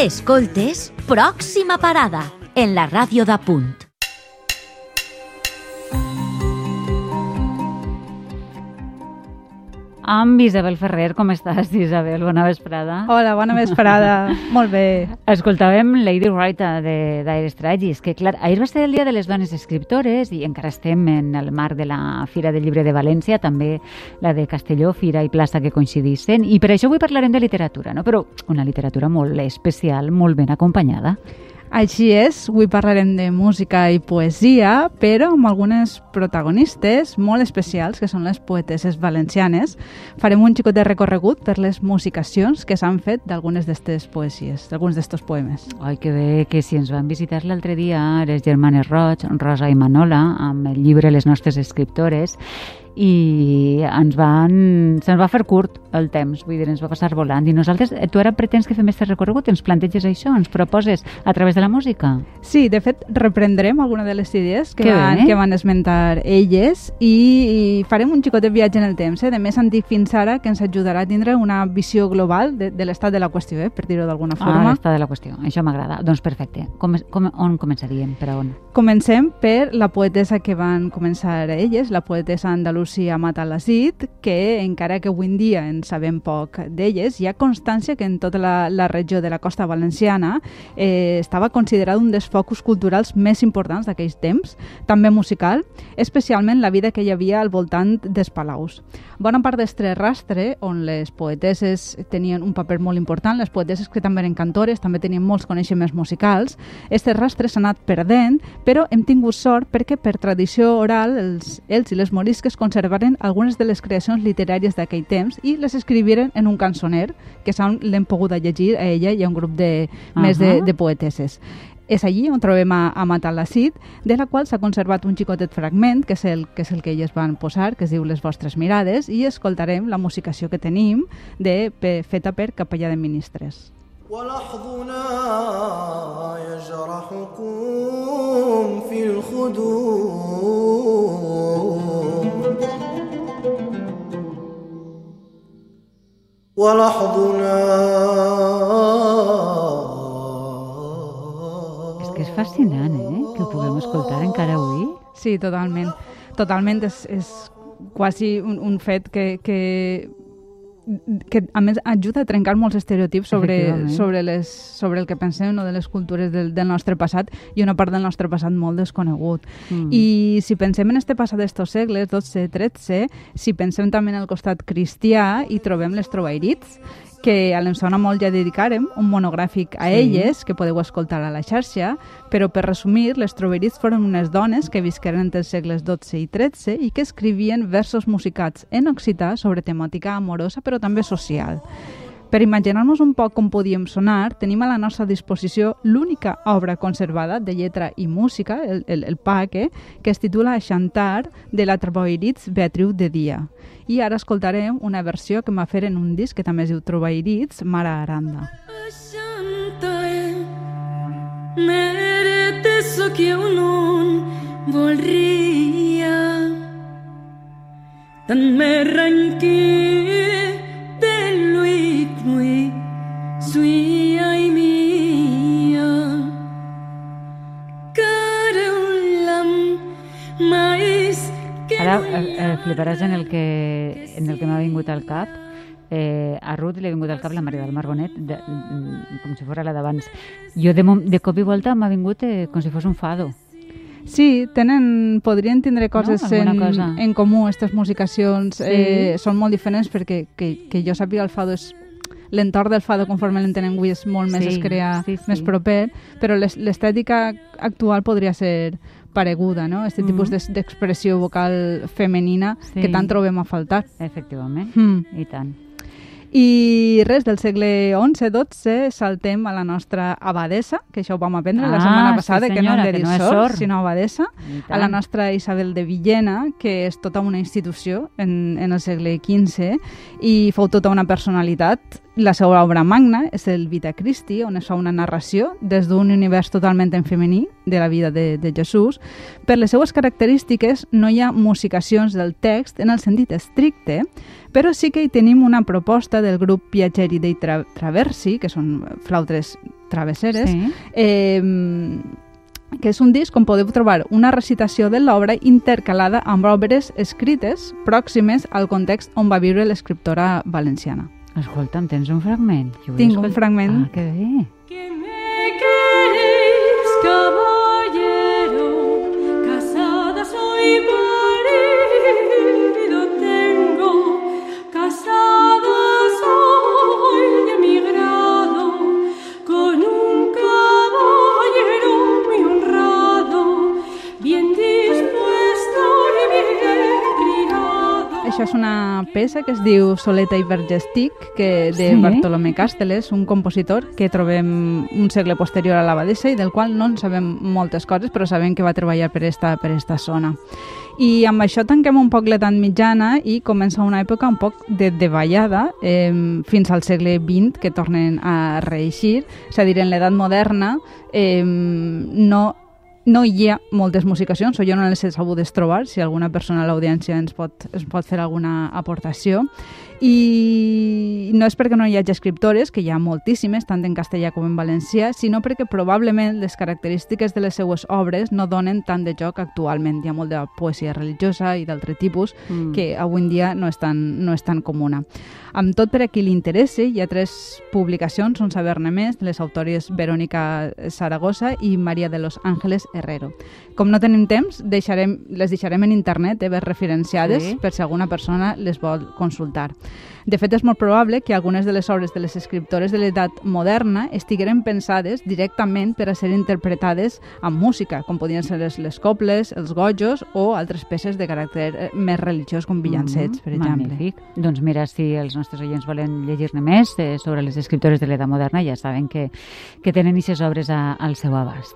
Escoltes Pròxima Parada en la ràdio de Punt. Amb Isabel Ferrer. Com estàs, Isabel? Bona vesprada. Hola, bona vesprada. Molt bé. Escoltàvem Lady Writer de Dire Straits, que clar, ahir va ser el Dia de les Dones Escriptores i encara estem en el marc de la Fira del Llibre de València, també la de Castelló, Fira i Plaça que coincidissin, i per això avui parlarem de literatura, no? però una literatura molt especial, molt ben acompanyada. Així és, avui parlarem de música i poesia, però amb algunes protagonistes molt especials, que són les poeteses valencianes. Farem un xicot de recorregut per les musicacions que s'han fet d'algunes d'aquestes poesies, d'alguns d'aquests poemes. Ai, que bé, que si ens van visitar l'altre dia les germanes Roig, Rosa i Manola, amb el llibre Les nostres escriptores, i ens van, se'ns va fer curt el temps, vull dir, ens va passar volant. I nosaltres, eh, tu ara pretens que fem aquest recorregut, ens planteges això, ens proposes a través de la música? Sí, de fet, reprendrem alguna de les idees que, van, que van esmentar elles i, i farem un xicot de viatge en el temps, eh, de més antic fins ara, que ens ajudarà a tindre una visió global de, de l'estat de la qüestió, eh, per dir-ho d'alguna ah, forma. Ah, l'estat de la qüestió, això m'agrada. Doncs perfecte. Com, com, on començaríem? Per on? Comencem per la poetesa que van començar elles, la poetesa andalúcia Matalassit, que encara que avui en dia en sabem poc d'elles, hi ha constància que en tota la, la regió de la costa valenciana eh, estava considerada un dels focus culturals més importants d'aquells temps, també musical, especialment la vida que hi havia al voltant dels palaus. Bona part d'estre rastre, on les poeteses tenien un paper molt important, les poeteses que també eren cantores, també tenien molts coneixements musicals, este rastre s'ha anat perdent però hem tingut sort perquè per tradició oral els, ells i les morisques conservaren algunes de les creacions literàries d'aquell temps i les escriviren en un cançoner que l'hem pogut llegir a ella i a un grup de, uh -huh. més de, de poeteses. És allí on trobem a, a Matalassit, de la qual s'ha conservat un xicotet fragment, que és, el, que és el que elles van posar, que es diu Les vostres mirades, i escoltarem la musicació que tenim de, pe, feta per Capellà de Ministres. ولحظنا يجرحكم في الخدود ولحظنا És que és fascinant, eh? Que ho puguem escoltar encara avui. Sí, totalment. Totalment és, és quasi un, un fet que, que que a més ajuda a trencar molts estereotips sobre, sobre, les, sobre el que pensem no, de les cultures del, del nostre passat i una part del nostre passat molt desconegut. Mm. I si pensem en este passat d'estos segles, 12-13, si pensem també en el costat cristià i trobem les trobairits, que a l'Ensona molt ja dedicarem un monogràfic a sí. elles, que podeu escoltar a la xarxa, però per resumir, les troberits foren unes dones que visqueren entre els segles XII i XIII i que escrivien versos musicats en occità sobre temàtica amorosa però també social. Per imaginar-nos un poc com podíem sonar, tenim a la nostra disposició l'única obra conservada de lletra i música, el, el, el PAC, que es titula Xantar de la Trobairits Beatriu de Dia. I ara escoltarem una versió que m'ha fet en un disc que també es diu Trobairits, Mara Aranda. Merete so eu non volria Tan me ranquia Ara eh, eh, fliparàs en el que, en el que m'ha vingut al cap. Eh, a Ruth li ha vingut al cap la Maria del Margonet, de, mm, com si fos la d'abans. Jo de, de cop i volta m'ha vingut eh, com si fos un fado. Sí, tenen, podrien tindre coses no? en, cosa. en comú, aquestes musicacions. Sí. Eh, són molt diferents perquè que, que jo sàpiga el fado és l'entorn del fado conforme l'entenem avui és molt més, sí, es crea sí, sí. més proper, però l'estètica actual podria ser pareguda, no? Este tipus mm -hmm. d'expressió vocal femenina sí. que tant trobem a faltar. Efectivament, mm. i tant. I res, del segle XI-XII saltem a la nostra abadesa, que això ho vam aprendre ah, la setmana passada, sí senyora, que no hem de dir no sort, sort, sinó abadesa, a la nostra Isabel de Villena, que és tota una institució en, en el segle XV i fou tota una personalitat la seva obra magna és el Vita Christi, on es fa una narració des d'un univers totalment en femení de la vida de, de Jesús. Per les seues característiques no hi ha musicacions del text en el sentit estricte, però sí que hi tenim una proposta del grup Piageri dei Tra Traversi, que són flautres Travesseres, Sí. eh, que és un disc on podeu trobar una recitació de l'obra intercalada amb obres escrites pròximes al context on va viure l'escriptora valenciana. Escolta'm, tens un fragment? Jo Tinc un fragment. Ah, que bé. Que me queréis, caballero, Això és una peça que es diu Soleta i Vergestic, que de Sí? Bartolomé Casteles, un compositor que trobem un segle posterior a l'Abadessa i del qual no en sabem moltes coses, però sabem que va treballar per esta, per esta zona. I amb això tanquem un poc l'edat mitjana i comença una època un poc de davallada eh, fins al segle XX que tornen a reeixir. És a dir, en l'edat moderna eh, no no hi ha moltes musicacions, o jo no les he sabudes trobar, si alguna persona a l'audiència ens, pot, ens pot fer alguna aportació. I no és perquè no hi hagi escriptores, que hi ha moltíssimes, tant en castellà com en valencià, sinó perquè probablement les característiques de les seues obres no donen tant de joc actualment. Hi ha molt de poesia religiosa i d'altre tipus Mm. que avui en dia no és tan, no és tan comuna. Amb tot per a qui li interessi, hi ha tres publicacions, on saber-ne més, de les autores Verónica Zaragoza i Maria de los Ángeles Herrero. Com no tenim temps, deixarem, les deixarem en internet, eh, ben referenciades, Sí. per si alguna persona les vol consultar. De fet, és molt probable que algunes de les obres de les escriptores de l'edat moderna estigueren pensades directament per a ser interpretades amb música, com podien ser les, les cobles, els gojos o altres peces de caràcter eh, més religiós, com villancets, per Mhm, exemple. Magnífic. Doncs mira, si els nostres oients volen llegir-ne més eh, sobre les escriptores de l'edat moderna, ja saben que, que tenen aquestes obres a, al seu abast.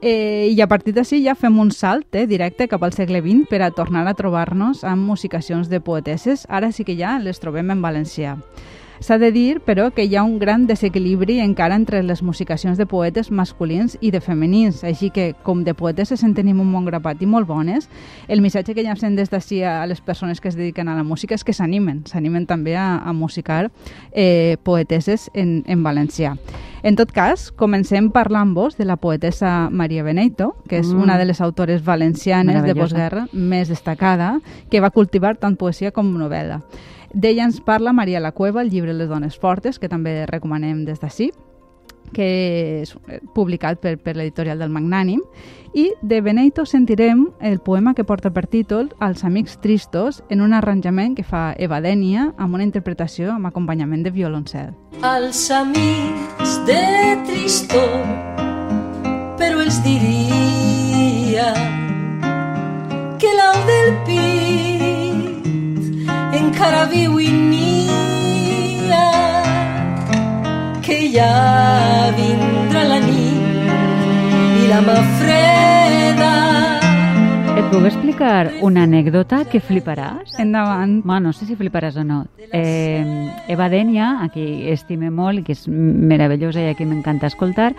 Eh, I a partir d'ací ja fem un salt eh, directe cap al segle XX per a tornar a trobar-nos amb musicacions de poetesses. Ara sí que ja les trobem en valencià. S'ha de dir, però, que hi ha un gran desequilibri encara entre les musicacions de poetes masculins i de femenins, així que, com de poetesses en tenim un bon grapat i molt bones, el missatge que llancem des d'ací a les persones que es dediquen a la música és que s'animen, s'animen també a, a musicar eh, poetesses en, en valencià. En tot cas, comencem parlant-vos de la poetessa Maria Beneito, que és Mm. una de les autores valencianes de postguerra més destacada, que va cultivar tant poesia com novel·la. D'ella ens parla Maria la Cueva, el llibre Les dones fortes, que també recomanem des d'ací, que és eh, publicat per, per l'editorial del Magnànim, i de Beneito sentirem el poema que porta per títol Els amics tristos en un arranjament que fa Eva Dènia amb una interpretació amb acompanyament de violoncel. als amics de tristor, però els diria que l'au del pit encara viu i nia, que ja vindrà la nit i la mà freda Et puc explicar una anècdota que fliparàs? Endavant. Ma, no sé si fliparàs o no. Eh, Eva Dènia, a qui estime molt i que és meravellosa i a qui m'encanta escoltar,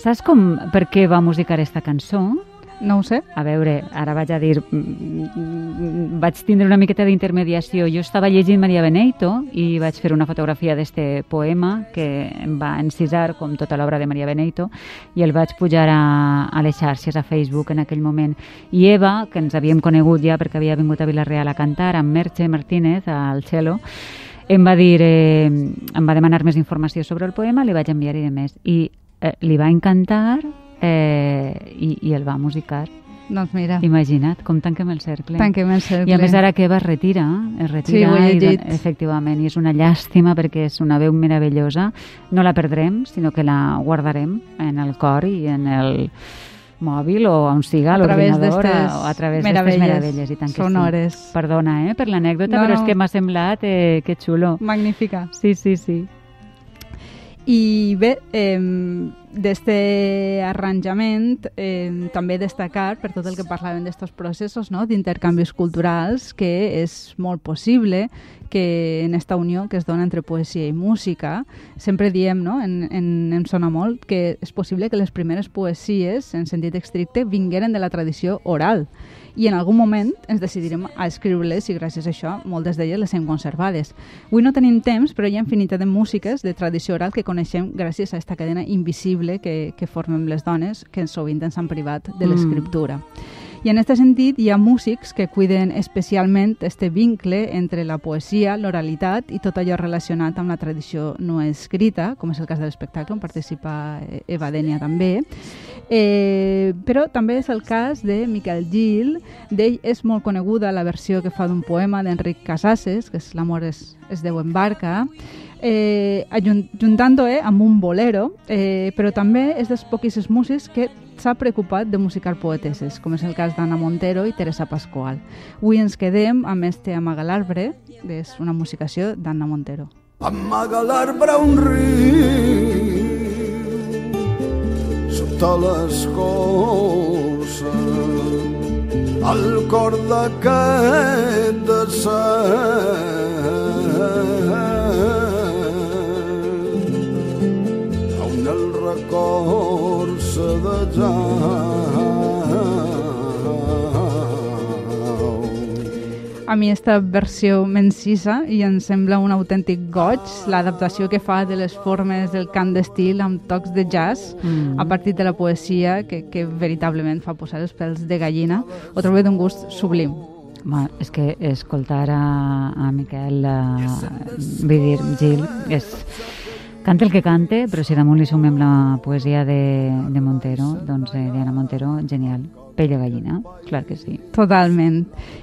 saps com, per què va musicar esta cançó? No ho sé. A veure, ara vaig a dir, mm, mm, vaig tindre una miqueta d'intermediació. Jo estava llegint Maria Beneito i vaig fer una fotografia d'este poema que em va encisar, com tota l'obra de Maria Beneito, i el vaig pujar a, a les xarxes, a Facebook en aquell moment. I Eva, que ens havíem conegut ja perquè havia vingut a Vilareal a cantar, amb Merche Martínez, al cello, em va dir, eh, em va demanar més informació sobre el poema, li vaig enviar-hi de més. I eh, li va encantar eh, i, i el va musicar. Doncs mira, Imagina't, com tanquem el cercle. tanquem el cercle. I a més ara que Eva es retira, es retira ho he i, llegit. efectivament, i és una llàstima perquè és una veu meravellosa. No la perdrem, sinó que la guardarem en el cor i en el mòbil o on siga, a l'ordinador o a través d'estes meravelles. I tant que sonores. Sí. Perdona, eh, per l'anècdota, No, però és que m'ha semblat eh, que xulo. Magnífica. Sí, sí, sí. I bé, eh, d'este arranjament eh, també destacar per tot el que parlàvem d'estos processos no? d'intercanvis culturals que és molt possible que en esta unió que es dona entre poesia i música sempre diem, no? en, en, em sona molt que és possible que les primeres poesies en sentit estricte vingueren de la tradició oral i en algun moment ens decidirem a escriure-les i gràcies a això moltes d'elles les hem conservades. Avui no tenim temps, però hi ha infinitat de músiques de tradició oral que coneixem gràcies a aquesta cadena invisible que, que formem les dones, que sovint ens han privat de Mm. l'escriptura. I en aquest sentit hi ha músics que cuiden especialment este vincle entre la poesia, l'oralitat i tot allò relacionat amb la tradició no escrita, com és el cas de l'espectacle on participa eh, Eva Dènia també. Eh, però també és el cas de Miquel Gil. D'ell és molt coneguda la versió que fa d'un poema d'Enric Casasses, que és L'amor es, es deu en barca, eh, juntant-ho eh, amb un bolero, eh, però també és dels poquíssims músics que s'ha preocupat de musicar poeteses, com és el cas d'Anna Montero i Teresa Pascual. Avui ens quedem amb este Amaga l'arbre, és una musicació d'Anna Montero. Amaga l'arbre un riu sota l'escorça al cor d'aquest desert A mi esta versió m'encisa i em sembla un autèntic goig l'adaptació que fa de les formes del cant d'estil amb tocs de jazz Mm. a partir de la poesia que, que veritablement fa posar els pèls de gallina. Ho trobo d'un gust sublim. Home, és que escoltar a, a Miquel, uh, vull dir, Gil, és... Canta el que cante, però si damunt li sumem la poesia de, de Montero, doncs de Diana Montero, genial. Pell de gallina, clar que sí. Totalment.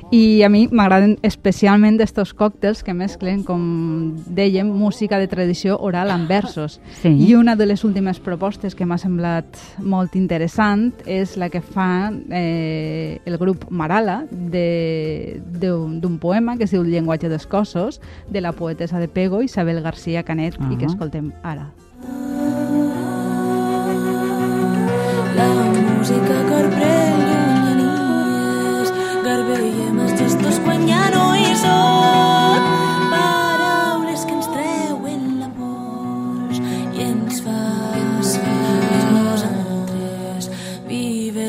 I a mi m'agraden especialment d'estos còctels que mesclen, com dèiem, música de tradició oral amb versos. Sí. I una de les últimes propostes que m'ha semblat molt interessant és la que fa eh, el grup Marala de- d'un poema que es diu llenguatge dels cossos, de la poetessa de Pego, Isabel García Canet, i que Ah. escoltem ara.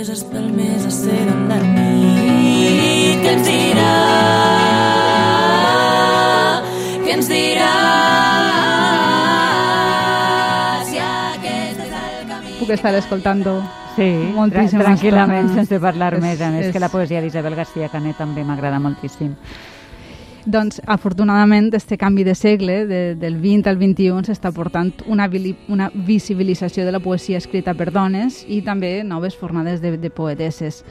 Vives espelmes a ser amb la nit. Què ens dirà? Què ens dirà? Si aquest és el camí Puc estar escoltant-ho Sí, Moltíssima tra tranquil·lament, estona. sense parlar És- més. A més, és- que la poesia d'Isabel García Canet també m'agrada moltíssim. Doncs, afortunadament, este canvi de segle, de, del 20 al 21, s'està portant una, una visibilització de la poesia escrita per dones i també noves fornades de, de poetesses.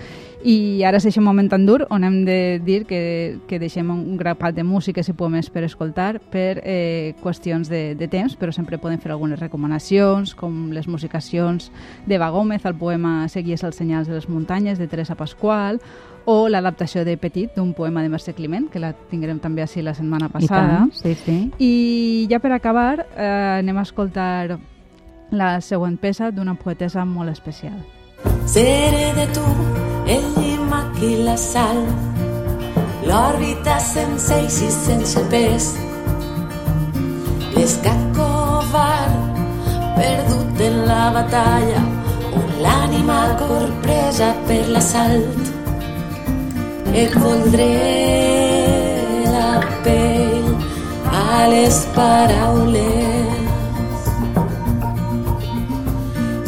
I ara és aquest moment tan dur on hem de dir que, que deixem un grapat de músiques i poemes per escoltar per eh, qüestions de, de temps, però sempre podem fer algunes recomanacions, com les musicacions d'Eva Gómez, el poema Seguies els senyals de les muntanyes, de Teresa Pasqual, o l'adaptació de Petit d'un poema de Mercè Climent, que la tindrem també així la setmana I passada. tant, sí, sí. I ja per acabar, eh, anem a escoltar la següent peça d'una poetessa molt especial. Seré de tu el llimac i la sal, l'òrbita sense eix i sense pes. L'escat covard, perdut en la batalla, on l'ànima corpresa per l'assalt. Et voldré la pell a les paraules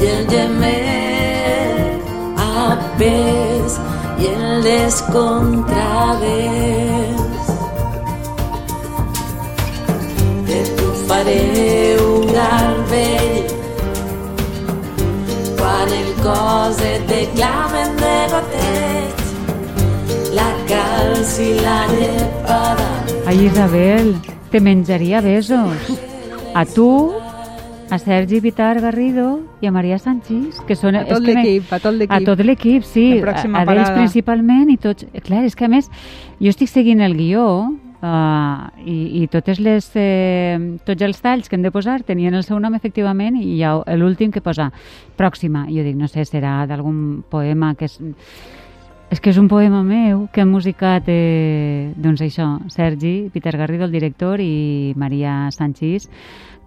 i el gemer a pes i el descontravés. De tu faré un garbell quan el cos et declamen de calç i la llepada Ai, Isabel, te menjaria besos. A tu, a Sergi Vitar Garrido i a Maria Sanchis, que són... A tot l'equip, a tot l'equip. A tot l'equip, sí. La pròxima a, a ells principalment i tots... Clar, és que a més, jo estic seguint el guió Uh, i, i totes les, eh, tots els talls que hem de posar tenien el seu nom efectivament i hi ha l'últim que posa pròxima. I jo dic, no sé, serà d'algun poema que és... És que és un poema meu que han musicat, eh, doncs això, Sergi, Peter Garrido, el director, i Maria Sanchís,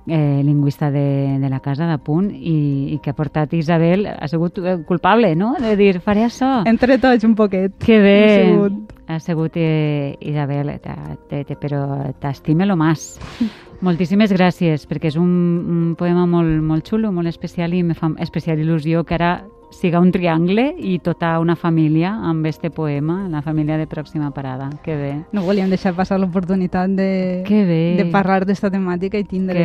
eh, lingüista de, de la casa de punt i, i que ha portat Isabel ha sigut eh, culpable, no? De dir, faré això. Entre tots un poquet. Que bé. Ha sigut. Ha sigut eh, Isabel, te, te, te, però t'estime lo más. Moltíssimes gràcies, perquè és un, un poema molt, molt xulo, molt especial i me fa especial il·lusió que ara siga un triangle i tota una família amb este poema, la família de Pròxima Parada. Que bé. No volíem deixar passar l'oportunitat de, de parlar d'esta temàtica i tindre,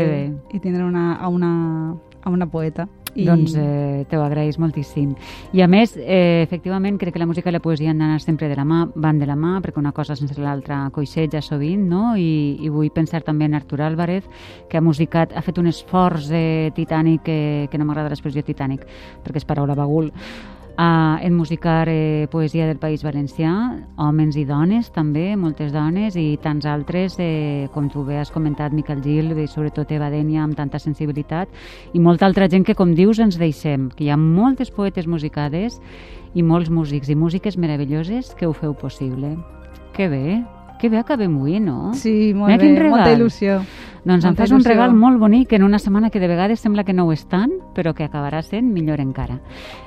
i tindre una, a, una, a una poeta. I... Doncs eh, te ho agraïs moltíssim. I a més, eh, efectivament, crec que la música i la poesia han d'anar sempre de la mà, van de la mà, perquè una cosa sense l'altra coixeja sovint, no? I, I vull pensar també en Artur Álvarez, que ha musicat, ha fet un esforç eh, titànic, que, que no m'agrada l'expressió titànic, perquè és paraula bagul, Uh, en musicar eh, poesia del País Valencià, homes i dones també, moltes dones i tants altres, eh, com tu bé has comentat, Miquel Gil, i sobretot Eva Dènia amb tanta sensibilitat, i molta altra gent que, com dius, ens deixem, que hi ha moltes poetes musicades i molts músics i músiques meravelloses que ho feu possible. Que bé, que bé acabem avui, no? Sí, molt Mira bé, quin regal. molta il·lusió. Doncs em molta fas un il·lusió. regal molt bonic en una setmana que de vegades sembla que no ho és tant, però que acabarà sent millor encara.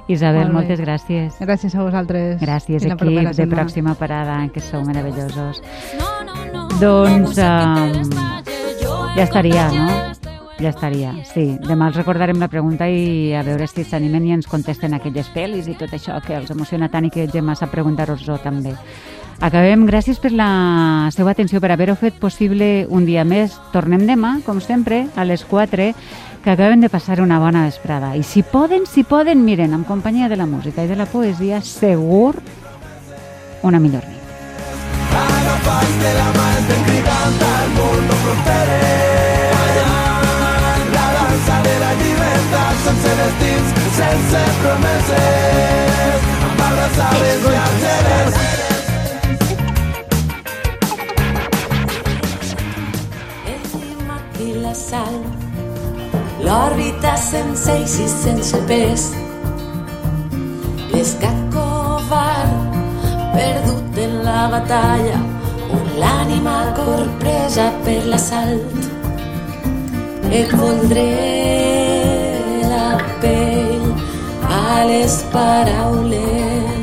Isabel, Molt moltes gràcies. Gràcies a vosaltres. Gràcies, la equip de setmana. Pròxima Parada, que sou meravellosos. Doncs Doncs um, ja estaria, no? Ja estaria, sí. Demà els recordarem la pregunta i a veure si s'animen i ens contesten aquelles pel·lis i tot això que els emociona tant i que Gemma sap preguntar-vos-ho també. Acabem. Gràcies per la seva atenció, per haver-ho fet possible un dia més. Tornem demà, com sempre, a les 4, que acaben de passar una bona vesprada. I si poden, si poden, miren, en companyia de la música i de la poesia, segur una millor nit. Agafant-te la mà estem cridant al món no fronteres. La dansa de la llibertat sense destins, sense promeses. Sense i sense pes. L'escat covard, perdut en la batalla, on l'ànima corpresa per l'assalt. Et voldré la pell a les paraules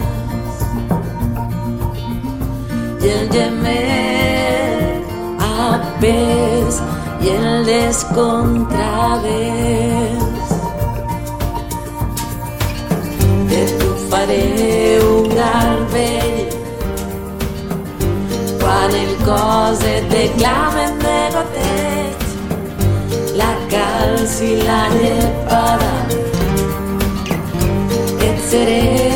i el gemer a pes i el. De un garbell quan el cos et declamen de gotet la calç i la llepada et seré